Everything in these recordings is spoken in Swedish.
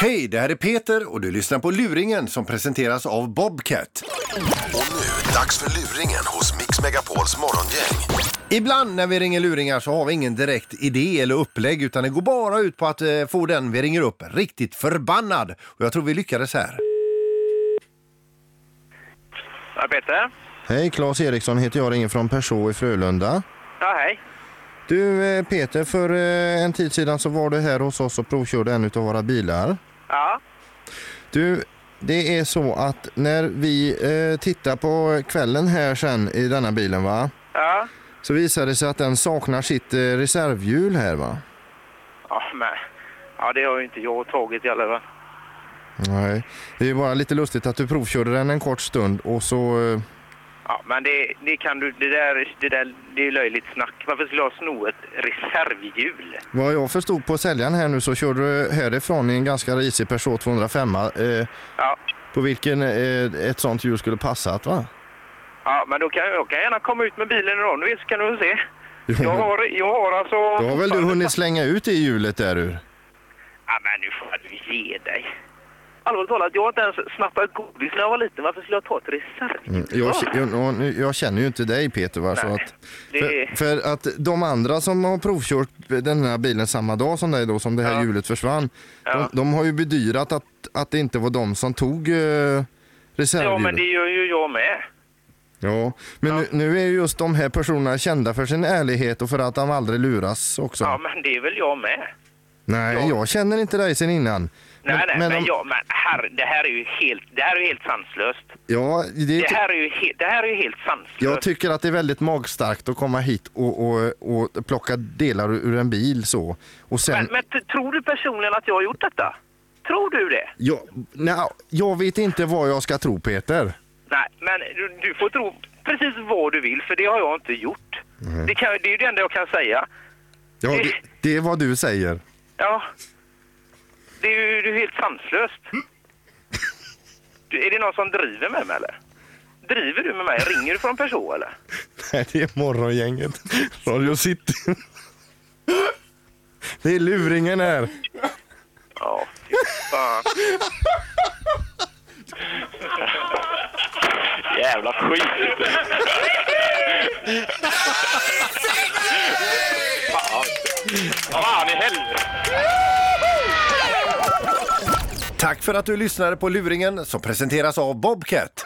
Hej, det här är Peter och du lyssnar på Luringen som presenteras av Bobcat. Och nu, dags för luringen hos Mix Megapols morgongäng. Ibland när vi ringer luringar så har vi ingen direkt idé eller upplägg utan det går bara ut på att eh, få den vi ringer upp riktigt förbannad. Och jag tror vi lyckades här. Ja, Peter? Hej, Claes Eriksson heter jag, ringer från Perså i Frölunda. Ja, hej. Du eh, Peter, för eh, en tid sedan så var du här hos oss och provkörde en av våra bilar. Ja. Du, det är så att när vi eh, tittar på kvällen här sen i denna bilen va, Ja. så visar det sig att den saknar sitt eh, reservhjul här va. Ja, men... Ja, det har ju inte jag tagit i alla fall. Nej, det är bara lite lustigt att du provkörde den en kort stund och så... Eh, Ja, men det, det kan du... Det där, det där det är löjligt snack. Varför skulle jag sno ett reservhjul? vad jag förstod på säljaren här nu så körde du härifrån i en ganska risig Peugeot 205 eh, Ja. på vilken eh, ett sånt hjul skulle passat va? Ja, men då kan jag kan gärna komma ut med bilen idag. Nu så kan du se. Jo, Jag har, jag har alltså... Då har väl du hunnit slänga ut det hjulet där ur? Ja, men nu får du ge dig. Allvarligt talat, jag har inte ens snattat godis när jag var liten. Varför skulle jag ta ett reservhjul? Mm, Jag, jag, jag, jag känner ju inte dig Peter va? Så Nej, att, för, för att de andra som har provkört den här bilen samma dag som dig då, som det här Ja. hjulet försvann. Ja. De, de har ju bedyrat att, att det inte var de som tog eh, Ja, reservhjulet. men det gör ju jag med. Ja, men Nu, nu är ju just de här personerna kända för sin ärlighet och för att de aldrig luras också. Ja, men det är väl jag med. Nej, ja. jag känner inte dig sen innan. Nej, nej, men, om- ja, men herre, det här är ju helt, det här är helt sanslöst. ja, det, Det här är ju, he, det här är ju helt sanslöst. Jag tycker att det är väldigt magstarkt att komma hit och, och, och plocka delar ur en bil så. Och sen, men, men tror du personligen att jag har gjort detta? Tror du det? jag, nej, jag vet inte vad jag ska tro Peter. Nej, men du, du får tro precis vad du vill, för det har jag inte gjort. Det, kan, det är ju det enda jag kan säga. Ja, det, det är vad du säger. Ja. Det är ju det är helt sanslöst. Du, är det någon som driver med mig eller? Driver du med mig? Ringer du från person eller? Nej, det är morgongänget. Radio City. Det är luringen här. Ja, fy fan. Jävla skit. Fan. Fan i helvete. Tack för att du lyssnade på Luringen som presenteras av Bobcat.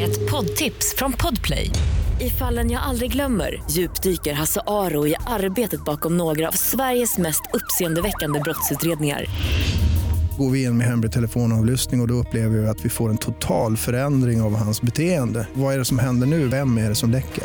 Ett poddtips från Podplay. I fallen jag aldrig glömmer djupdyker Hasse Aro i arbetet bakom några av Sveriges mest uppseendeväckande brottsutredningar. Går vi in med hemlig telefonavlyssning och, och då upplever vi att vi får en total förändring av hans beteende. Vad är det som händer nu? Vem är det som läcker?